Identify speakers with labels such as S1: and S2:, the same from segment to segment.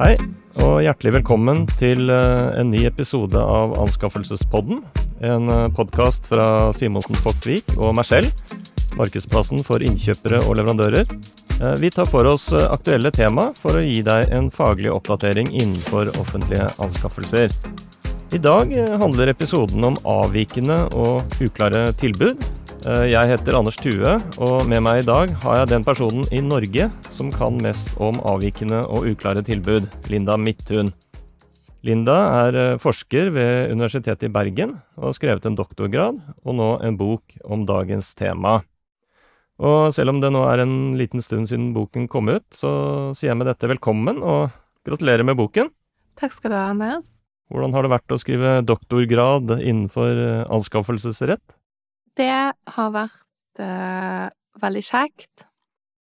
S1: Hei, og hjertelig velkommen til eh, en ny episode av Anskaffelsespodden. En podkast fra Simonsen Fogtvik og meg selv, markedsplassen for innkjøpere og leverandører. Eh, Vi tar for oss eh, aktuelle tema for å gi deg en faglig oppdatering innenfor offentlige anskaffelser. I dag eh, handler episoden om avvikende og uklare tilbud. Eh, Jeg heter Anders Thue, og med meg i dag har jeg den personen i Norge som kan mest om avvikende og uklare tilbud, Linda Midthun. Linda er eh, forsker ved Universitetet i Bergen og har skrevet en doktorgrad, og nå en bok om dagens tema. Og selv om det nå er en liten stund siden boken kom ut, så sier jeg med dette velkommen, og gratulerer med boken.
S2: Takk skal du ha, Andreas.
S1: Hvordan har det vært å skrive doktorgrad innenfor eh, anskaffelsesrett?
S2: Det har vært eh, veldig kjekt.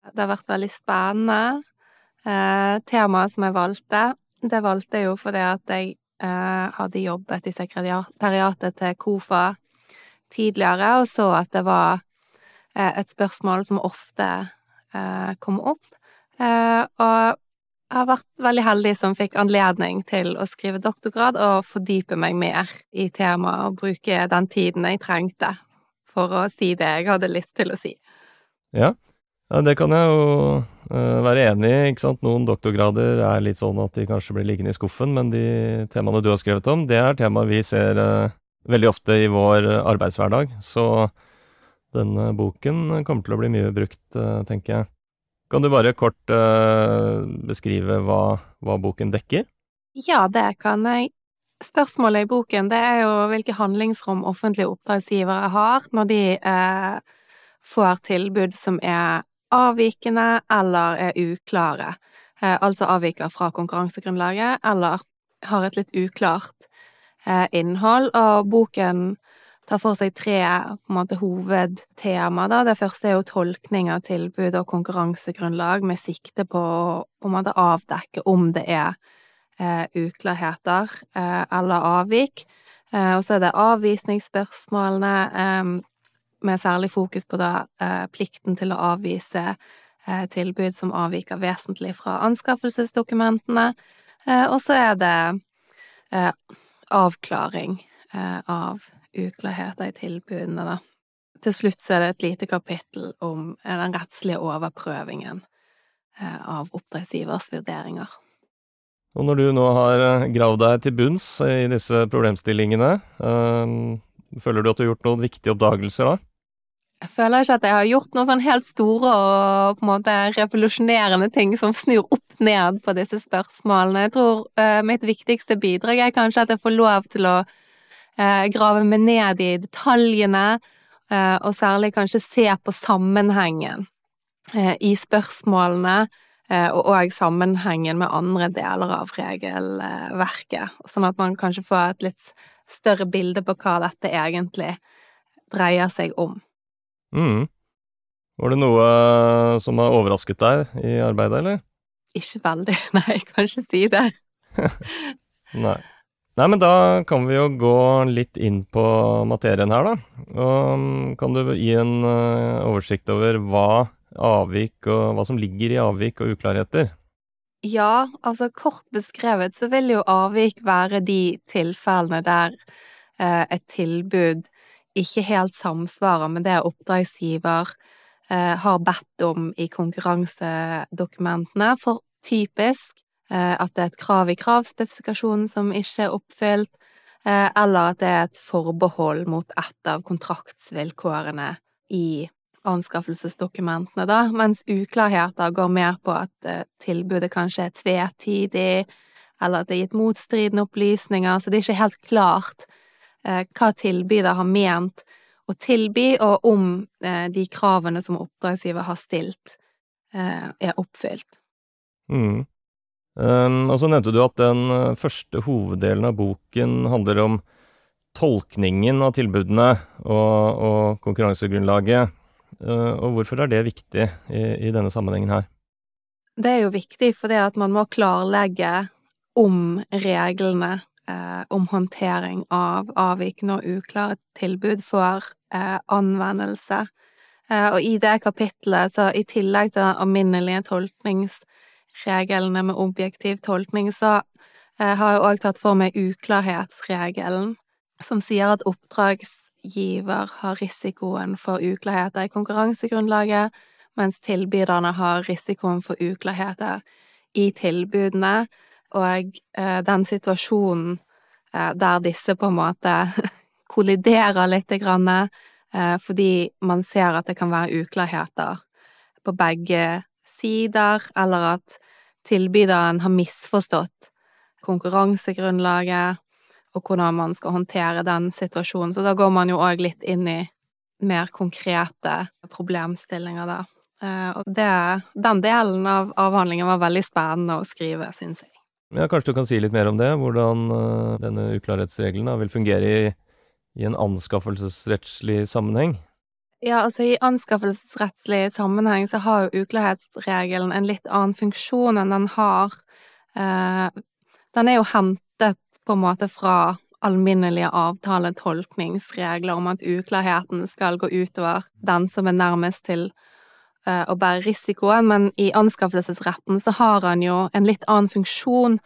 S2: Det har vært veldig spennende. Eh, temaet som jeg valgte, det valgte jeg jo fordi at jeg eh, hadde jobbet i sekretariatet til KOFA tidligere, og så at det var eh, et spørsmål som ofte eh, kom opp. Eh, og jeg har vært veldig heldig som fikk anledning til å skrive doktorgrad og fordype meg mer i temaet og bruke den tiden jeg trengte for å si det jeg hadde lyst til å si.
S1: Ja, ja det kan jeg jo uh, være enig i. ikke sant? Noen doktorgrader er litt sånn at de kanskje blir liggende i skuffen, men de temaene du har skrevet om, det er temaer vi ser uh, veldig ofte i vår arbeidshverdag. Så denne boken kommer til å bli mye brukt, uh, tenker jeg. Kan du bare kort eh, beskrive hva, hva boken dekker?
S2: Ja, det kan jeg. Spørsmålet i boken det er jo hvilke handlingsrom offentlige oppdragsgivere har når de eh, får tilbud som er avvikende eller er uklare. Eh, altså avviker fra konkurransegrunnlaget eller har et litt uklart eh, innhold. Og boken tar for seg tre måte, hovedtema. Da. Det første er jo tolkning av tilbud og konkurransegrunnlag med sikte på å avdekke om det er uklarheter eh, eller avvik. Eh, og så er det avvisningsspørsmålene eh, med særlig fokus på da eh, plikten til å avvise eh, tilbud som avviker vesentlig fra anskaffelsesdokumentene. og så er det avklaring av uklarheter i tilbudene, da. Til slutt så er det et lite kapittel om den rettslige overprøvingen av oppdragsgivers vurderinger.
S1: Og når du nå har gravd deg til bunns i disse problemstillingene, føler du at du har gjort noen viktige oppdagelser da?
S2: Jeg føler ikke at jeg har gjort noen sånn helt store og på en måte revolusjonerende ting som snur opp ned på disse spørsmålene. Jeg tror uh, mitt viktigste bidrag er kanskje at jeg får lov til å grave meg ned i detaljene, og særlig kanskje se på sammenhengen i spørsmålene, og òg sammenhengen med andre deler av regelverket, sånn at man kanskje får et litt større bilde på hva dette egentlig dreier seg om.
S1: Mm. Var det noe som har overrasket deg i arbeidet, eller?
S2: Ikke veldig, nei, jeg kan ikke si det.
S1: nei. Nei, men da kan vi jo gå litt inn på materien her, da. Og kan du gi en uh, oversikt over hva avvik og hva som ligger i avvik og uklarheter?
S2: Ja, altså kort beskrevet så vil jo avvik være de tilfellene der eh, et tilbud ikke helt samsvarer med det oppdragsgiver eh, har bedt om i konkurransedokumentene, for typisk eh, at det er et krav i kravspesifikasjonen som ikke er oppfylt, eh, eller at det er et forbehold mot et av kontraktsvilkårene i anskaffelsesdokumentene, da, mens uklarheter går mer på at eh, tilbudet kanskje er tvetydig, eller at det er gitt motstridende opplysninger, så det er ikke helt klart Eh, hva tilbyder har ment å tilby, og om eh, de kravene som oppdragsgiver har stilt, er oppfylt.
S1: Mm. Og så nevnte du at den første hoveddelen av boken handler om tolkningen av tilbudene og, og konkurransegrunnlaget. Uh, og hvorfor er det viktig i, i, denne sammenhengen her?
S2: Det er jo viktig fordi at man må klarlegge om reglene eh, om håndtering av avvikende og uklare tilbud får eh, anvendelse. Eh, og i det kapitlet, så i tillegg til den alminnelige tolkningsreglene med objektiv tolkning, så eh, har jeg òg tatt for meg uklarhetsregelen, som sier at oppdragsgiver har risikoen for uklarheter i konkurransegrunnlaget, mens tilbyderne har risikoen for uklarheter i tilbudene, og eh, den situasjonen eh, der disse på en måte kolliderer lite grann, eh, fordi man ser at det kan være uklarheter på begge sider, eller at tilbyderen har misforstått konkurransegrunnlaget og hvordan man skal håndtere den situasjonen. Så da går man jo òg litt inn i mer konkrete problemstillinger, da. Eh, og det, den delen av avhandlingen var veldig spennende å skrive, syns jeg.
S1: Ja, kanskje du kan si litt mer om det? Hvordan uh, denne uklarhetsregelen da, vil fungere i, i en anskaffelsesrettslig sammenheng?
S2: Ja, altså i anskaffelsesrettslig sammenheng så har jo uklarhetsregelen en litt annen funksjon enn den har eh, Den er jo hentet på en måte fra alminnelige avtaletolkningsregler om at uklarheten skal gå utover den som er nærmest til eh, å bære risikoen, men i anskaffelsesretten så har han jo en litt annen funksjon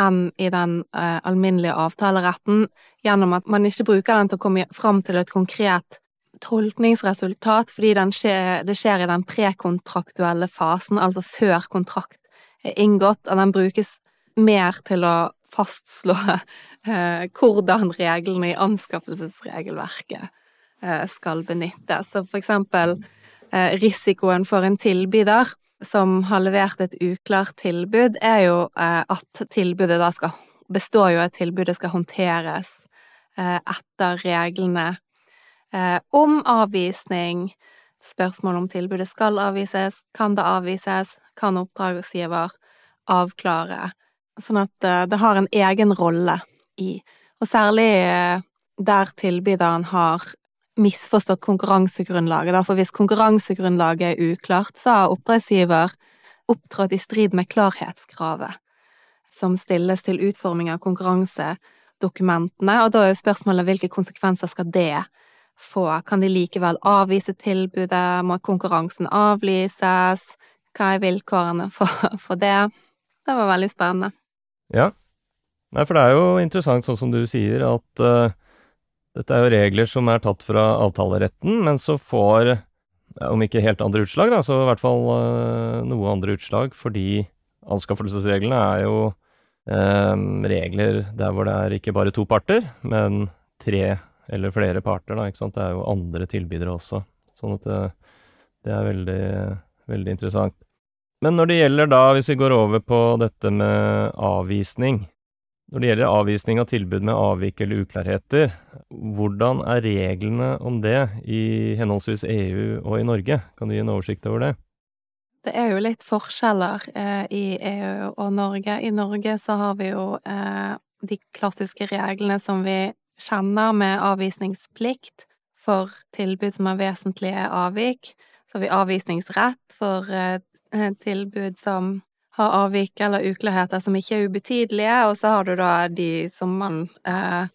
S2: enn i den eh, alminnelige avtaleretten, gjennom at man ikke bruker den til å komme fram til et konkret tolkningsresultat fordi skjer, det skjer i den prekontraktuelle fasen, altså før kontrakt er inngått, og den brukes mer til å fastslå eh, hvordan reglene i anskaffelsesregelverket eh, skal benyttes. Så for eksempel eh, risikoen for en tilbyder som har levert et uklart tilbud, er jo eh, at tilbudet da skal består jo at tilbudet skal håndteres eh, etter reglene Eh, om avvisning, spørsmål om tilbudet skal avvises, kan det avvises, kan oppdragsgiver avklare, sånn at eh, det har en egen rolle i, og særlig eh, der tilbyderen har misforstått konkurransegrunnlaget, for hvis konkurransegrunnlaget er uklart, så har oppdragsgiver opptrådt i strid med klarhetskravet som stilles til utforming av konkurransedokumentene, og da er jo spørsmålet hvilke konsekvenser skal det få? Kan de likevel avvise tilbudet? Må konkurransen avlyses? Hva er vilkårene for, for det? Det var veldig spennende.
S1: Ja. Nei, for det er jo interessant, sånn som du sier, at uh, dette er jo regler som er tatt fra avtaleretten, men så får, om ikke helt andre utslag, da, så i hvert fall uh, noe andre utslag, fordi anskaffelsesreglene er jo uh, regler der hvor det er ikke bare to parter, men tre eller flere parter, da, ikke sant. Det er jo andre tilbydere også. Sånn at det, det er veldig, veldig interessant. Men når det gjelder da, hvis vi går over på dette med avvisning Når det gjelder avvisning av tilbud med avvik eller uklarheter, hvordan er reglene om det i henholdsvis EU og i Norge? Kan du gi en oversikt over det?
S2: Det er jo litt forskjeller eh, i EU og Norge. I Norge så har vi jo eh, de klassiske reglene som vi kjenner med avvisningsplikt for tilbud som har vesentlige avvik. Så har vi avvisningsrett for eh, tilbud som har avvik eller uklarheter som ikke er ubetydelige, og så har du da de som man eh,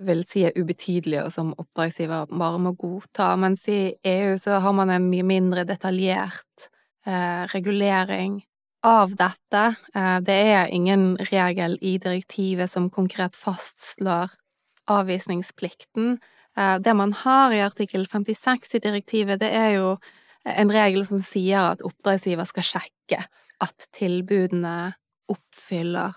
S2: vil si er ubetydelige, og som oppdragsgiver bare må godta. Mens i EU så har man en mye mindre detaljert eh, regulering av dette. Eh, det er ingen regel i direktivet som konkret fastslår avvisningsplikten. Eh, det man har i artikkel 56 i direktivet, det er jo en regel som sier at oppdragsgiver skal sjekke at tilbudene oppfyller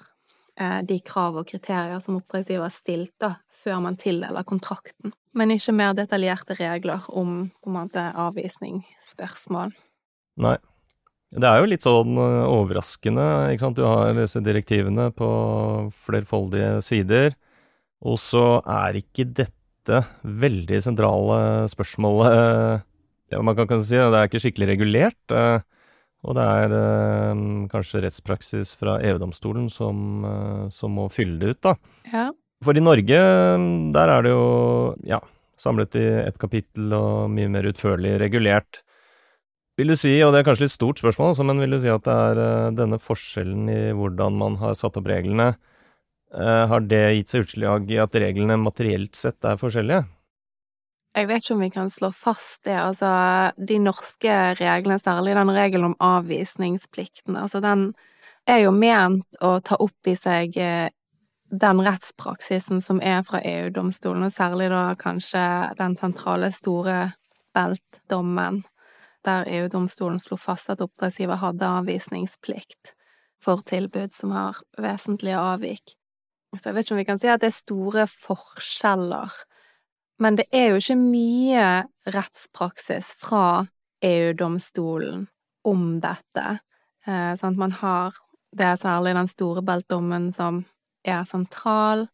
S2: eh, de krav og kriterier som oppdragsgiver har stilt da, før man tildeler kontrakten. Men ikke mer detaljerte regler om på avvisningsspørsmål.
S1: Nei. Det er jo litt sånn eh, overraskende, ikke sant. Du har disse direktivene på flerfoldige sider. Og så er ikke dette veldig sentrale spørsmålet ja, man kan, kan si. Det er ikke skikkelig regulert. Eh, og det er eh, kanskje rettspraksis fra EU-domstolen som, eh, som, må fylle det ut, da.
S2: Ja.
S1: For i Norge, der er det jo ja, samlet i ett kapittel og mye mer utførlig regulert. Vil du si, og det er kanskje litt stort spørsmål, altså, men vil du si at det er denne forskjellen i hvordan man har satt opp reglene, Eh, har det gitt seg utslag i at reglene materielt sett er forskjellige?
S2: Jeg vet ikke om vi kan slå fast det, altså de norske reglene, særlig den regelen om avvisningsplikten, altså den er jo ment å ta opp i seg eh, den rettspraksisen som er fra EU-domstolen, og særlig da kanskje den sentrale store Belt-dommen, der EU-domstolen slo fast at oppdragsgiver hadde avvisningsplikt for tilbud som har vesentlige avvik. Så jeg vet ikke om vi kan si at det er store forskjeller men det er jo ikke mye rettspraksis fra EU-domstolen om dette. Eh, sant? Man har Det er særlig den store beltdommen som er sentral.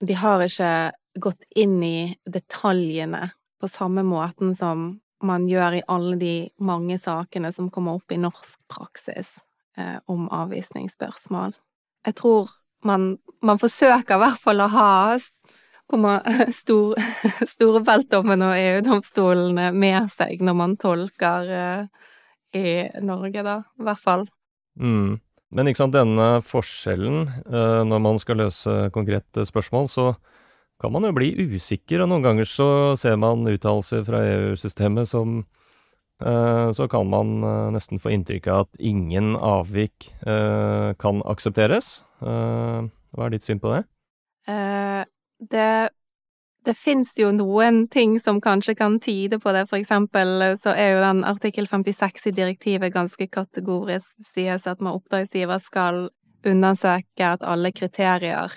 S2: De har ikke gått inn i detaljene på samme måten som man gjør i alle de mange sakene som kommer opp i norsk praksis eh, om avvisningsspørsmål. Jeg tror man, man forsøker i hvert fall å ha på stor, store feltdommen og EU-domstolene med seg når man tolker uh, i Norge, da, i hvert fall.
S1: Mm. Men ikke sant, denne forskjellen, uh, når man skal løse konkrete spørsmål, så kan man jo bli usikker, og noen ganger så ser man uttalelser fra EU-systemet som uh, Så kan man nesten få inntrykk av at ingen avvik kan aksepteres. hva er ditt syn på det?
S2: Det det fins jo noen ting som kanskje kan tyde på det, for eksempel så er jo den artikkel 56 i direktivet ganske kategorisk, sies at man oppdragsgiver skal undersøke at alle kriterier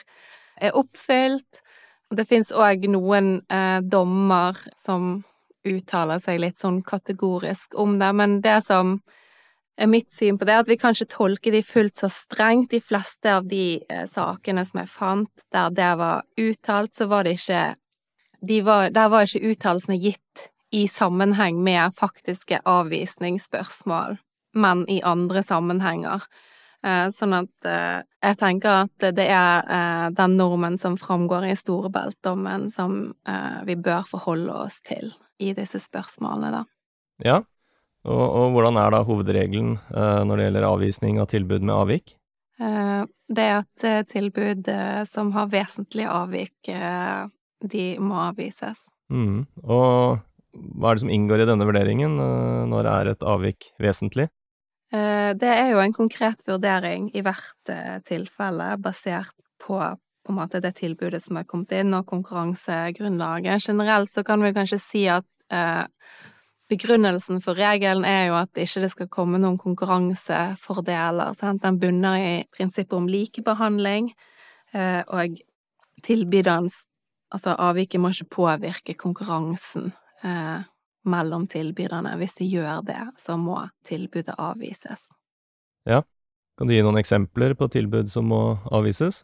S2: er oppfylt. Det fins òg noen eh, dommer som uttaler seg litt sånn kategorisk om det, men det som mitt syn på det, at vi kan ikke tolke de fullt så strengt. De fleste av de eh, sakene som jeg fant der det var uttalt, så var det ikke de var, Der var ikke uttalelsene gitt i sammenheng med faktiske avvisningsspørsmål, men i andre sammenhenger. Eh, sånn at eh, jeg tenker at det er eh, den normen som framgår i Storebeltdommen, som eh, vi bør forholde oss til i disse spørsmålene, da.
S1: Ja, og, og, hvordan er da hovedregelen eh, når det gjelder avvisning av tilbud med avvik?
S2: Eh, det er at eh, tilbud eh, som har vesentlige avvik, eh, de må avvises.
S1: Mm. Og hva er det som inngår i denne vurderingen? Eh, når er et avvik vesentlig?
S2: Det er jo en konkret vurdering i hvert tilfelle, basert på på en måte det tilbudet som er kommet inn, og konkurransegrunnlaget. Generelt så kan vi kanskje si at Begrunnelsen for regelen er jo at ikke det skal komme noen konkurransefordeler. Sant? Den bunner i prinsippet om likebehandling, eh, og tilbyderens Altså, avviket må ikke påvirke konkurransen eh, mellom tilbyderne. Hvis de gjør det, så må tilbudet avvises.
S1: Ja. Kan du gi noen eksempler på tilbud som må avvises?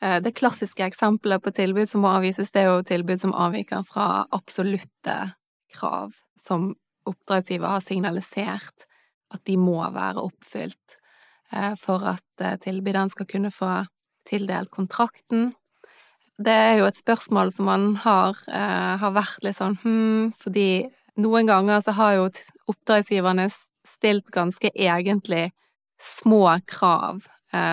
S2: Eh, det klassiske eksempelet på tilbud som må avvises, det er jo tilbud som avviker fra absolutte krav som oppdragsgiver har signalisert at de må være oppfylt eh, for at eh, tilbyderen skal kunne få tildelt kontrakten. Det er jo et spørsmål som man har, eh, har vært litt sånn hm, fordi noen ganger så har jo oppdragsgiverne stilt ganske egentlig små krav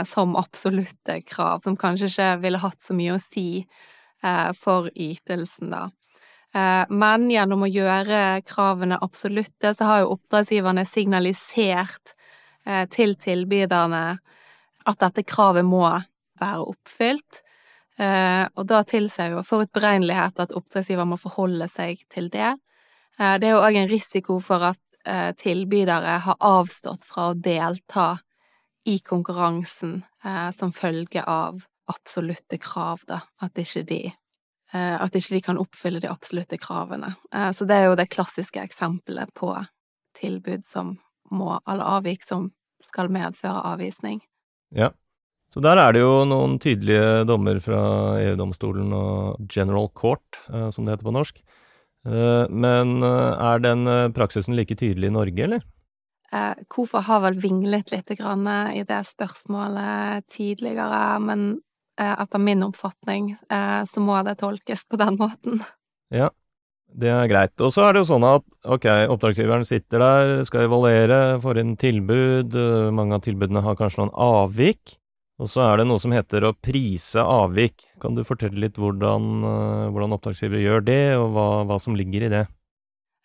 S2: som absolutte krav, som kanskje ikke ville hatt så mye å si for ytelsen, da. Eh, men gjennom å gjøre kravene absolutte, så har jo oppdragsgiverne signalisert eh, til tilbyderne at dette kravet må være oppfylt. Eh, og da tilsier jo forutberegnelighet at oppdragsgiver må forholde seg til det. Det er jo òg en risiko for at tilbydere har avstått fra å delta i konkurransen som følge av absolutte krav, da, at ikke de at ikke de kan oppfylle de absolutte kravene. Eh, så det er jo det klassiske eksempelet på tilbud som må, eller avvik som skal medføre avvisning.
S1: Ja. Så der er det jo noen tydelige dommer fra EU-domstolen og General Court, eh, som det heter på norsk. Men er den praksisen like tydelig i Norge, eller?
S2: Hvorfor har vel vinglet litt i det spørsmålet tidligere, men Eh, etter min oppfatning, eh, så må det tolkes på den måten.
S1: Ja, det er greit. Og så er det jo sånn at ok, oppdragsgiveren sitter der, skal evaluere, får inn tilbud, eh, mange av tilbudene har kanskje noen avvik, Og så er det noe som heter å prise avvik. Kan du fortelle litt hvordan, eh, hvordan oppdragsgivere gjør det, og hva, hva, som ligger i det?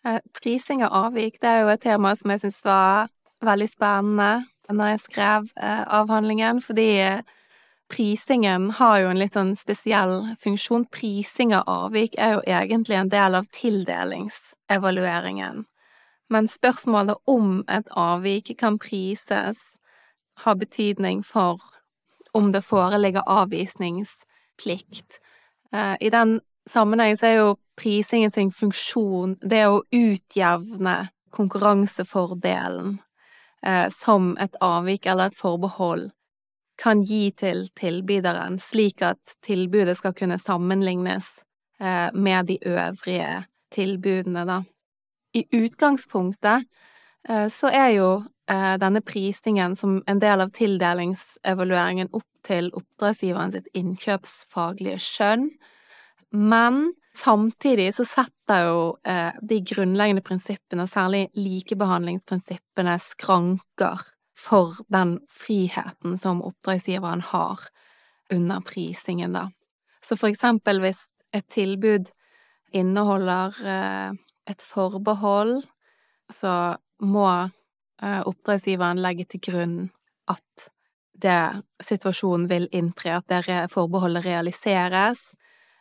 S2: Eh, prising av avvik, det er jo et tema som jeg syns var veldig spennende når jeg skrev eh, avhandlingen, fordi prisingen har jo en litt sånn spesiell funksjon. Prising av avvik er jo egentlig en del av tildelingsevalueringen. Men spørsmålet om et avvik kan prises, har betydning for om det foreligger avvisningsplikt. Eh, I den sammenheng så er jo prisingen sin funksjon det å utjevne konkurransefordelen eh, som et avvik eller et forbehold kan gi til tilbyderen, slik at tilbudet skal kunne sammenlignes eh, med de øvrige tilbudene, da. I utgangspunktet så er jo Eh, denne prisingen som en del av tildelingsevalueringen opp til oppdragsgiveren sitt innkjøpsfaglige skjønn, men samtidig så setter jo eh, de grunnleggende prinsippene, og særlig likebehandlingsprinsippene, skranker for den friheten som oppdragsgiveren har under prisingen, da. Så for eksempel hvis et tilbud inneholder eh, et forbehold, så må Eh, oppdragsgiveren legge til grunn at det situasjonen vil inntre, at det forbeholdet realiseres,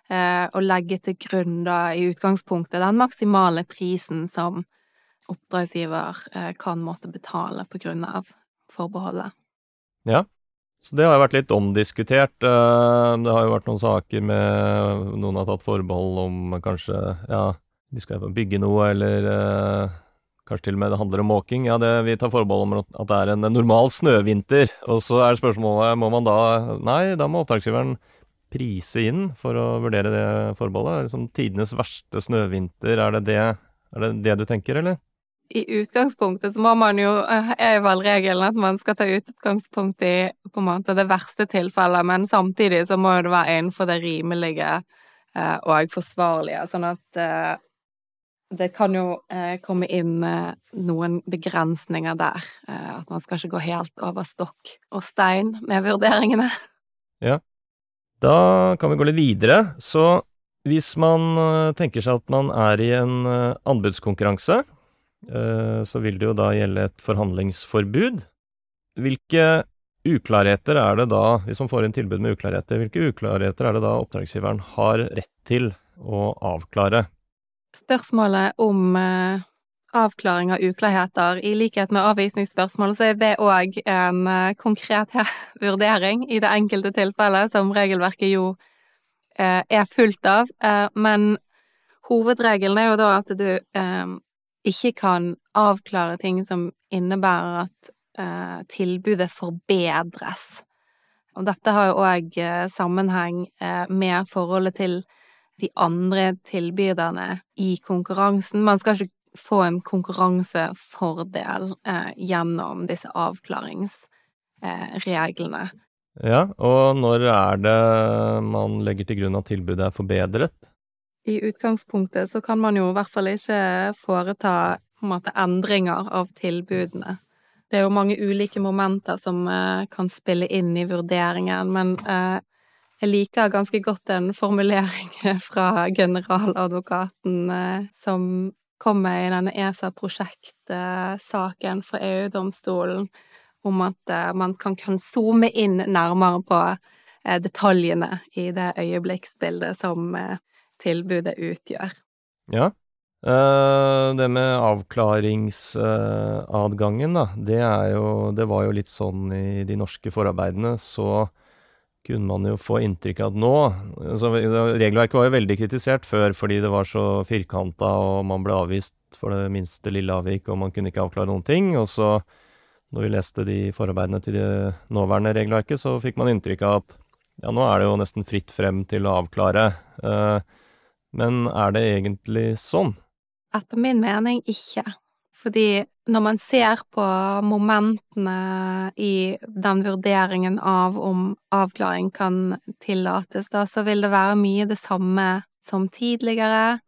S2: eh, og legge til grunn da i utgangspunktet den maksimale prisen som oppdragsgiver kan måtte betale på grunn av forbeholdet.
S1: Ja, så det har jo vært litt omdiskutert. Det har jo vært noen saker med noen har tatt forbehold om kanskje ja, de skal bygge noe, eller Kanskje til og med det handler om måking. Ja, det, vi tar forbehold om at det er en normal snøvinter. Og så er spørsmålet må man da Nei, da må oppdragsgiveren prise inn for å vurdere det forbeholdet. Liksom tidenes verste snøvinter, er det det, er det det du tenker, eller?
S2: I utgangspunktet så må man jo eh, Er vel regelen at man skal ta utgangspunkt i på en måte det verste tilfellet, men samtidig så må det være innenfor det rimelige eh, og forsvarlige, sånn at eh, det kan jo komme inn noen begrensninger der. At man skal ikke gå helt over stokk og stein med vurderingene.
S1: Ja. Da kan vi gå litt videre. Så hvis man tenker seg at man er i en anbudskonkurranse, så vil det jo da gjelde et forhandlingsforbud. Hvilke uklarheter er det da, hvis man får inn tilbud med uklarheter, hvilke uklarheter er det da oppdragsgiveren har rett til å avklare?
S2: spørsmålet om uh, avklaring av uklarheter, i likhet med avvisningsspørsmål, så er det òg en uh, konkret vurdering i det enkelte tilfellet, som regelverket jo er fullt av. men hovedregelen er jo da at du ikke kan avklare ting som innebærer at tilbudet forbedres. Og dette har jo òg sammenheng med forholdet til de andre tilbyderne i konkurransen. Man skal ikke få en konkurransefordel eh, gjennom disse avklaringsreglene. Eh,
S1: ja, og når er det man legger til grunn at tilbudet er forbedret?
S2: I utgangspunktet så kan man jo i hvert fall ikke foreta en måte endringer av tilbudene. Det er jo mange ulike momenter som eh, kan spille inn i vurderingen, men eh, jeg liker ganske godt en formulering fra generaladvokaten eh, som kommer i denne ESA-prosjektsaken for EU-domstolen, om at eh, man kan, kan zoome inn nærmere på eh, detaljene i det øyeblikksbildet som tilbudet utgjør.
S1: Ja. Det med avklaringsadgangen, da, det er jo Det var jo litt sånn i de norske forarbeidene, så kunne man jo få inntrykk av at nå altså, Regelverket var jo veldig kritisert før fordi det var så firkanta, og man ble avvist for det minste lille avvik, og man kunne ikke avklare noen ting. Og så, når vi leste de forarbeidene til det nåværende regelverket, så fikk man inntrykk av at ja, nå er det jo nesten fritt frem til å avklare. Eh, men er det egentlig sånn?
S2: Etter min mening ikke. Fordi når man ser på momentene i den vurderingen av om avklaring kan tillates, da, så vil det være mye det samme som tidligere.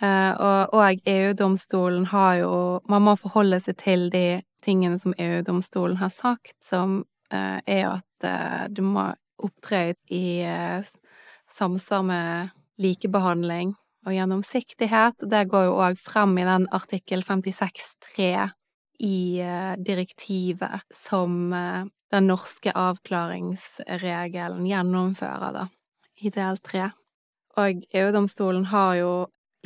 S2: Eh, og, og EU-domstolen har jo Man må forholde seg til de tingene som EU-domstolen har sagt, som eh, er at uh, du må opptre i samsvar med likebehandling og gjennomsiktighet. Det går jo òg frem i den artikkel 56.3 i uh, direktivet som den norske avklaringsregelen gjennomfører, da, i del tre. Og EU-domstolen har jo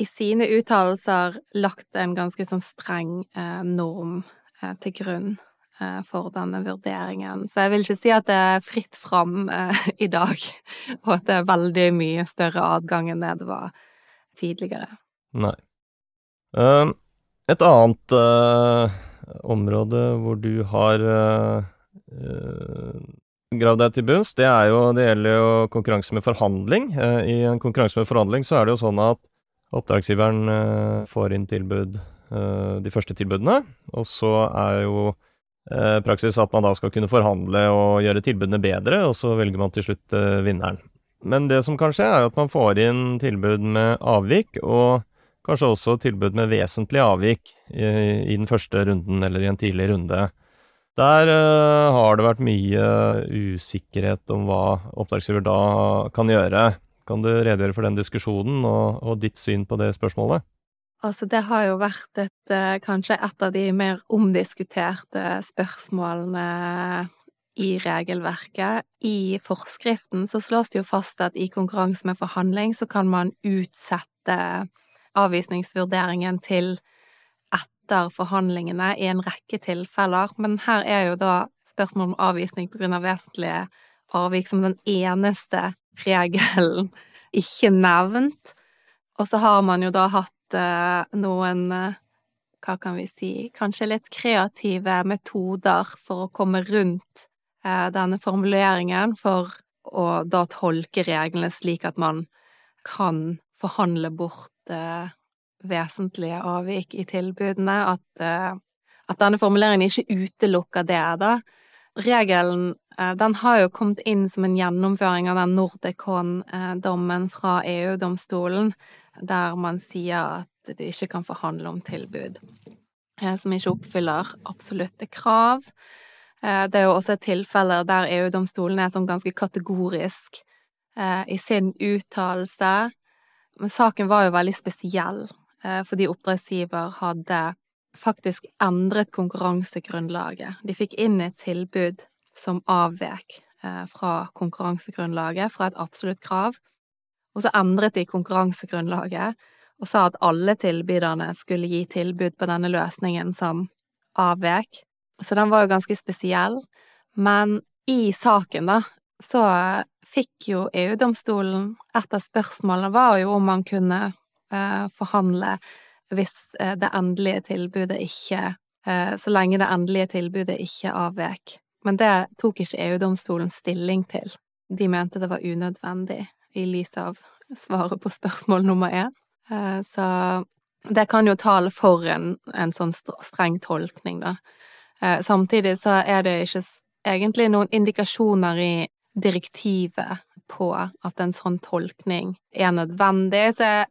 S2: i sine uttalelser lagt en ganske sånn streng eh, norm eh, til grunn eh, for denne vurderingen. Så jeg vil ikke si at det er fritt fram eh, i dag, og at det er veldig mye større adgang enn det det var tidligere.
S1: Nei. Uh, et annet område hvor du har gravd deg til bunns, det er jo Det gjelder jo konkurranse med forhandling. I en konkurranse med forhandling så er det jo sånn at Oppdragsgiveren eh, får inn tilbud, eh, de første tilbudene, og så er jo eh, praksis at man da skal kunne forhandle og gjøre tilbudene bedre, og så velger man til slutt vinneren. Men det som kan skje, er at man får inn tilbud med avvik, og kanskje også tilbud med vesentlig avvik i, den første runden eller i en tidlig runde. Der uh, har det vært mye usikkerhet om hva oppdragsgiver da kan gjøre. Kan du redegjøre for den diskusjonen og, og ditt syn på det spørsmålet?
S2: Altså, det har jo vært et, eh, kanskje et av de mer omdiskuterte spørsmålene i regelverket. I forskriften så slås det jo fast at i konkurranse med forhandling så kan man utsette avvisningsvurderingen til etter forhandlingene i en rekke tilfeller, men her er jo da spørsmål om avvisning på grunn av vesentlige avvik som den eneste regelen ikke nevnt. Og så har man jo da hatt eh, noen eh, hva kan vi si, kanskje litt kreative metoder for å komme rundt eh, denne formuleringen, for å da tolke reglene slik at man kan forhandle bort vesentlige avvik i tilbudene, at, at denne formuleringen ikke utelukker det, da. Regelen den har jo kommet inn som en gjennomføring av den Nordicon-dommen fra EU-domstolen, der man sier at du ikke kan forhandle om tilbud eh, som ikke oppfyller absolutte krav. Eh, det er jo også tilfeller der EU-domstolen er sånn ganske kategorisk i sin uttalelse. Men saken var jo veldig spesiell, fordi oppdragsgiver hadde faktisk endret konkurransegrunnlaget. De fikk inn et tilbud som avvek eh, fra konkurransegrunnlaget, fra et absolutt krav. Og så endret de konkurransegrunnlaget og sa at alle tilbyderne skulle gi tilbud på denne løsningen som avvek. Så den var jo ganske spesiell. Men i saken, da, så fikk jo EU-domstolen Et av spørsmålene var jo om man kunne eh, forhandle hvis eh, det endelige tilbudet ikke eh, Så lenge det endelige tilbudet ikke avvek men det tok ikke EU-domstolen stilling til. De mente det var unødvendig i lys av svaret på spørsmål nummer én. Eh, så det kan jo tale for en, en sånn streng tolkning, da. Eh, samtidig så er det ikke egentlig noen indikasjoner i direktivet på at en sånn tolkning er nødvendig, så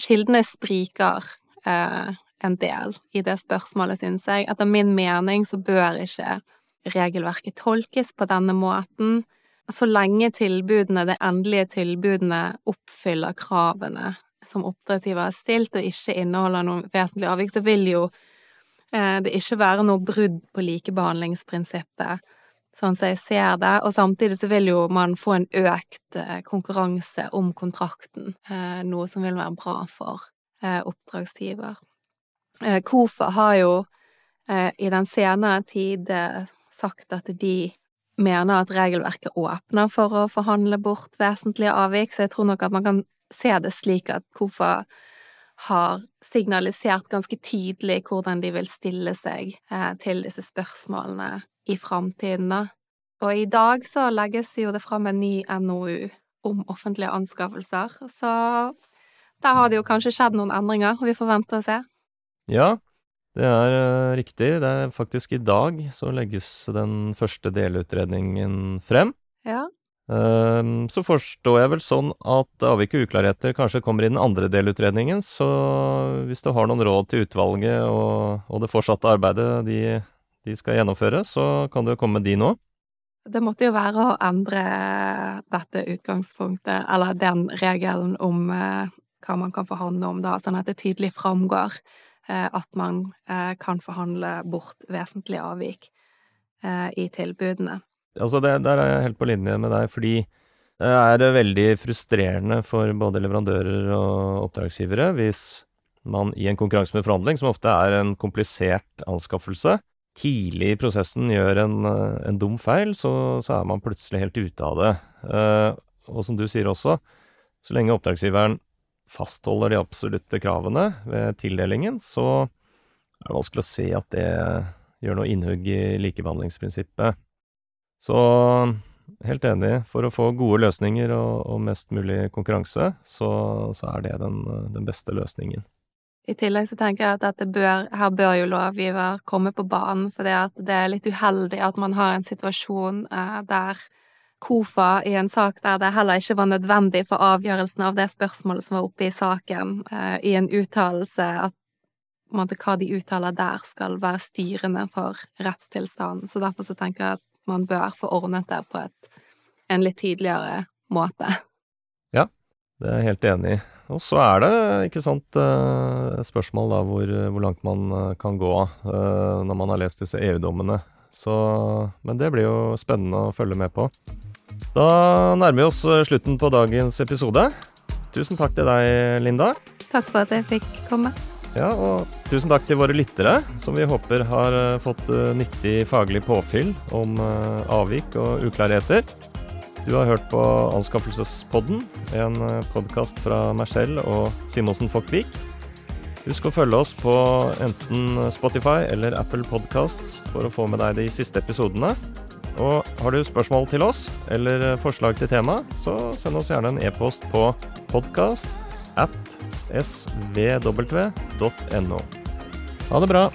S2: kildene spriker eh, en del i det spørsmålet, syns jeg. Etter min mening så bør ikke regelverket tolkes på denne måten. Så lenge tilbudene, de endelige tilbudene, oppfyller kravene som oppdragsgiver har stilt, og ikke inneholder noen vesentlig avvik, så vil jo eh, det ikke være noe brudd på likebehandlingsprinsippet, sånn som jeg ser det. Og samtidig så vil jo man få en økt eh, konkurranse om kontrakten, eh, noe som vil være bra for oppdragsgiver. KOFA har jo i den senere tid sagt at de mener at regelverket åpner for å forhandle bort vesentlige avvik, så jeg tror nok at man kan se det slik at KOFA har signalisert ganske tydelig hvordan de vil stille seg eh, til disse spørsmålene i framtiden, da. Og i dag så legges jo det fram en ny NOU om offentlige anskaffelser, så der har det jo kanskje skjedd noen endringer, og vi får vente og se.
S1: Ja, det er uh, riktig. Det er faktisk i dag så legges den første delutredningen frem.
S2: Ja.
S1: Uh, så forstår jeg vel sånn at avvik og uklarheter kanskje kommer i den andre delutredningen, så hvis du har noen råd til utvalget og, og det fortsatte arbeidet de, de, skal gjennomføre, så kan du komme med de nå.
S2: Det måtte jo være å endre dette utgangspunktet, eller den regelen om eh, hva man kan forhandle om, da, sånn at det tydelig framgår eh, at man eh, kan forhandle bort vesentlige avvik eh, i tilbudene.
S1: Altså, det, der er jeg helt på linje med deg, fordi det er veldig frustrerende for både leverandører og oppdragsgivere hvis man i en konkurranse med forhandling, som ofte er en komplisert anskaffelse, tidlig i prosessen gjør en, en dum feil, så, så, er man plutselig helt ute av det. Og som du sier også, så lenge oppdragsgiveren fastholder de absolutte kravene ved tildelingen, så er det vanskelig å se at det gjør noe innhugg i likebehandlingsprinsippet. Så helt enig. For å få gode løsninger og, og mest mulig konkurranse, så, så er det den, den, beste løsningen.
S2: I tillegg så tenker jeg at bør, her bør jo lovgiver komme på banen, for det, er litt uheldig at man har en situasjon eh, der KOFA i en sak der det heller ikke var nødvendig for avgjørelsen av det spørsmålet som var oppe i saken, eh, i en uttalelse at hva de uttaler der, skal være styrende for rettstilstanden. Så derfor så tenker jeg at man bør få ordnet det på et, en litt tydeligere måte.
S1: Ja, det er jeg helt enig i. Og så er det, ikke sant, eh, spørsmål da hvor, hvor langt man eh, kan gå når man har lest disse EU-dommene. Men det blir jo spennende å følge med på. Da nærmer vi oss slutten på dagens episode. Tusen takk til deg, Linda.
S2: Takk for at jeg fikk komme.
S1: Ja, og tusen takk til våre lyttere, som vi håper har eh, fått eh, nyttig faglig påfyll om eh, avvik og uklarheter. Du har hørt på Anskaffelsespodden, en podkast fra Mercell og Simonsen Fokkvik. Husk å følge oss på enten Spotify eller Apple Podcasts for å få med deg de siste episodene. Og har du spørsmål til oss eller forslag til tema, så send oss gjerne en e-post på podkast at svw.no. Ha det bra.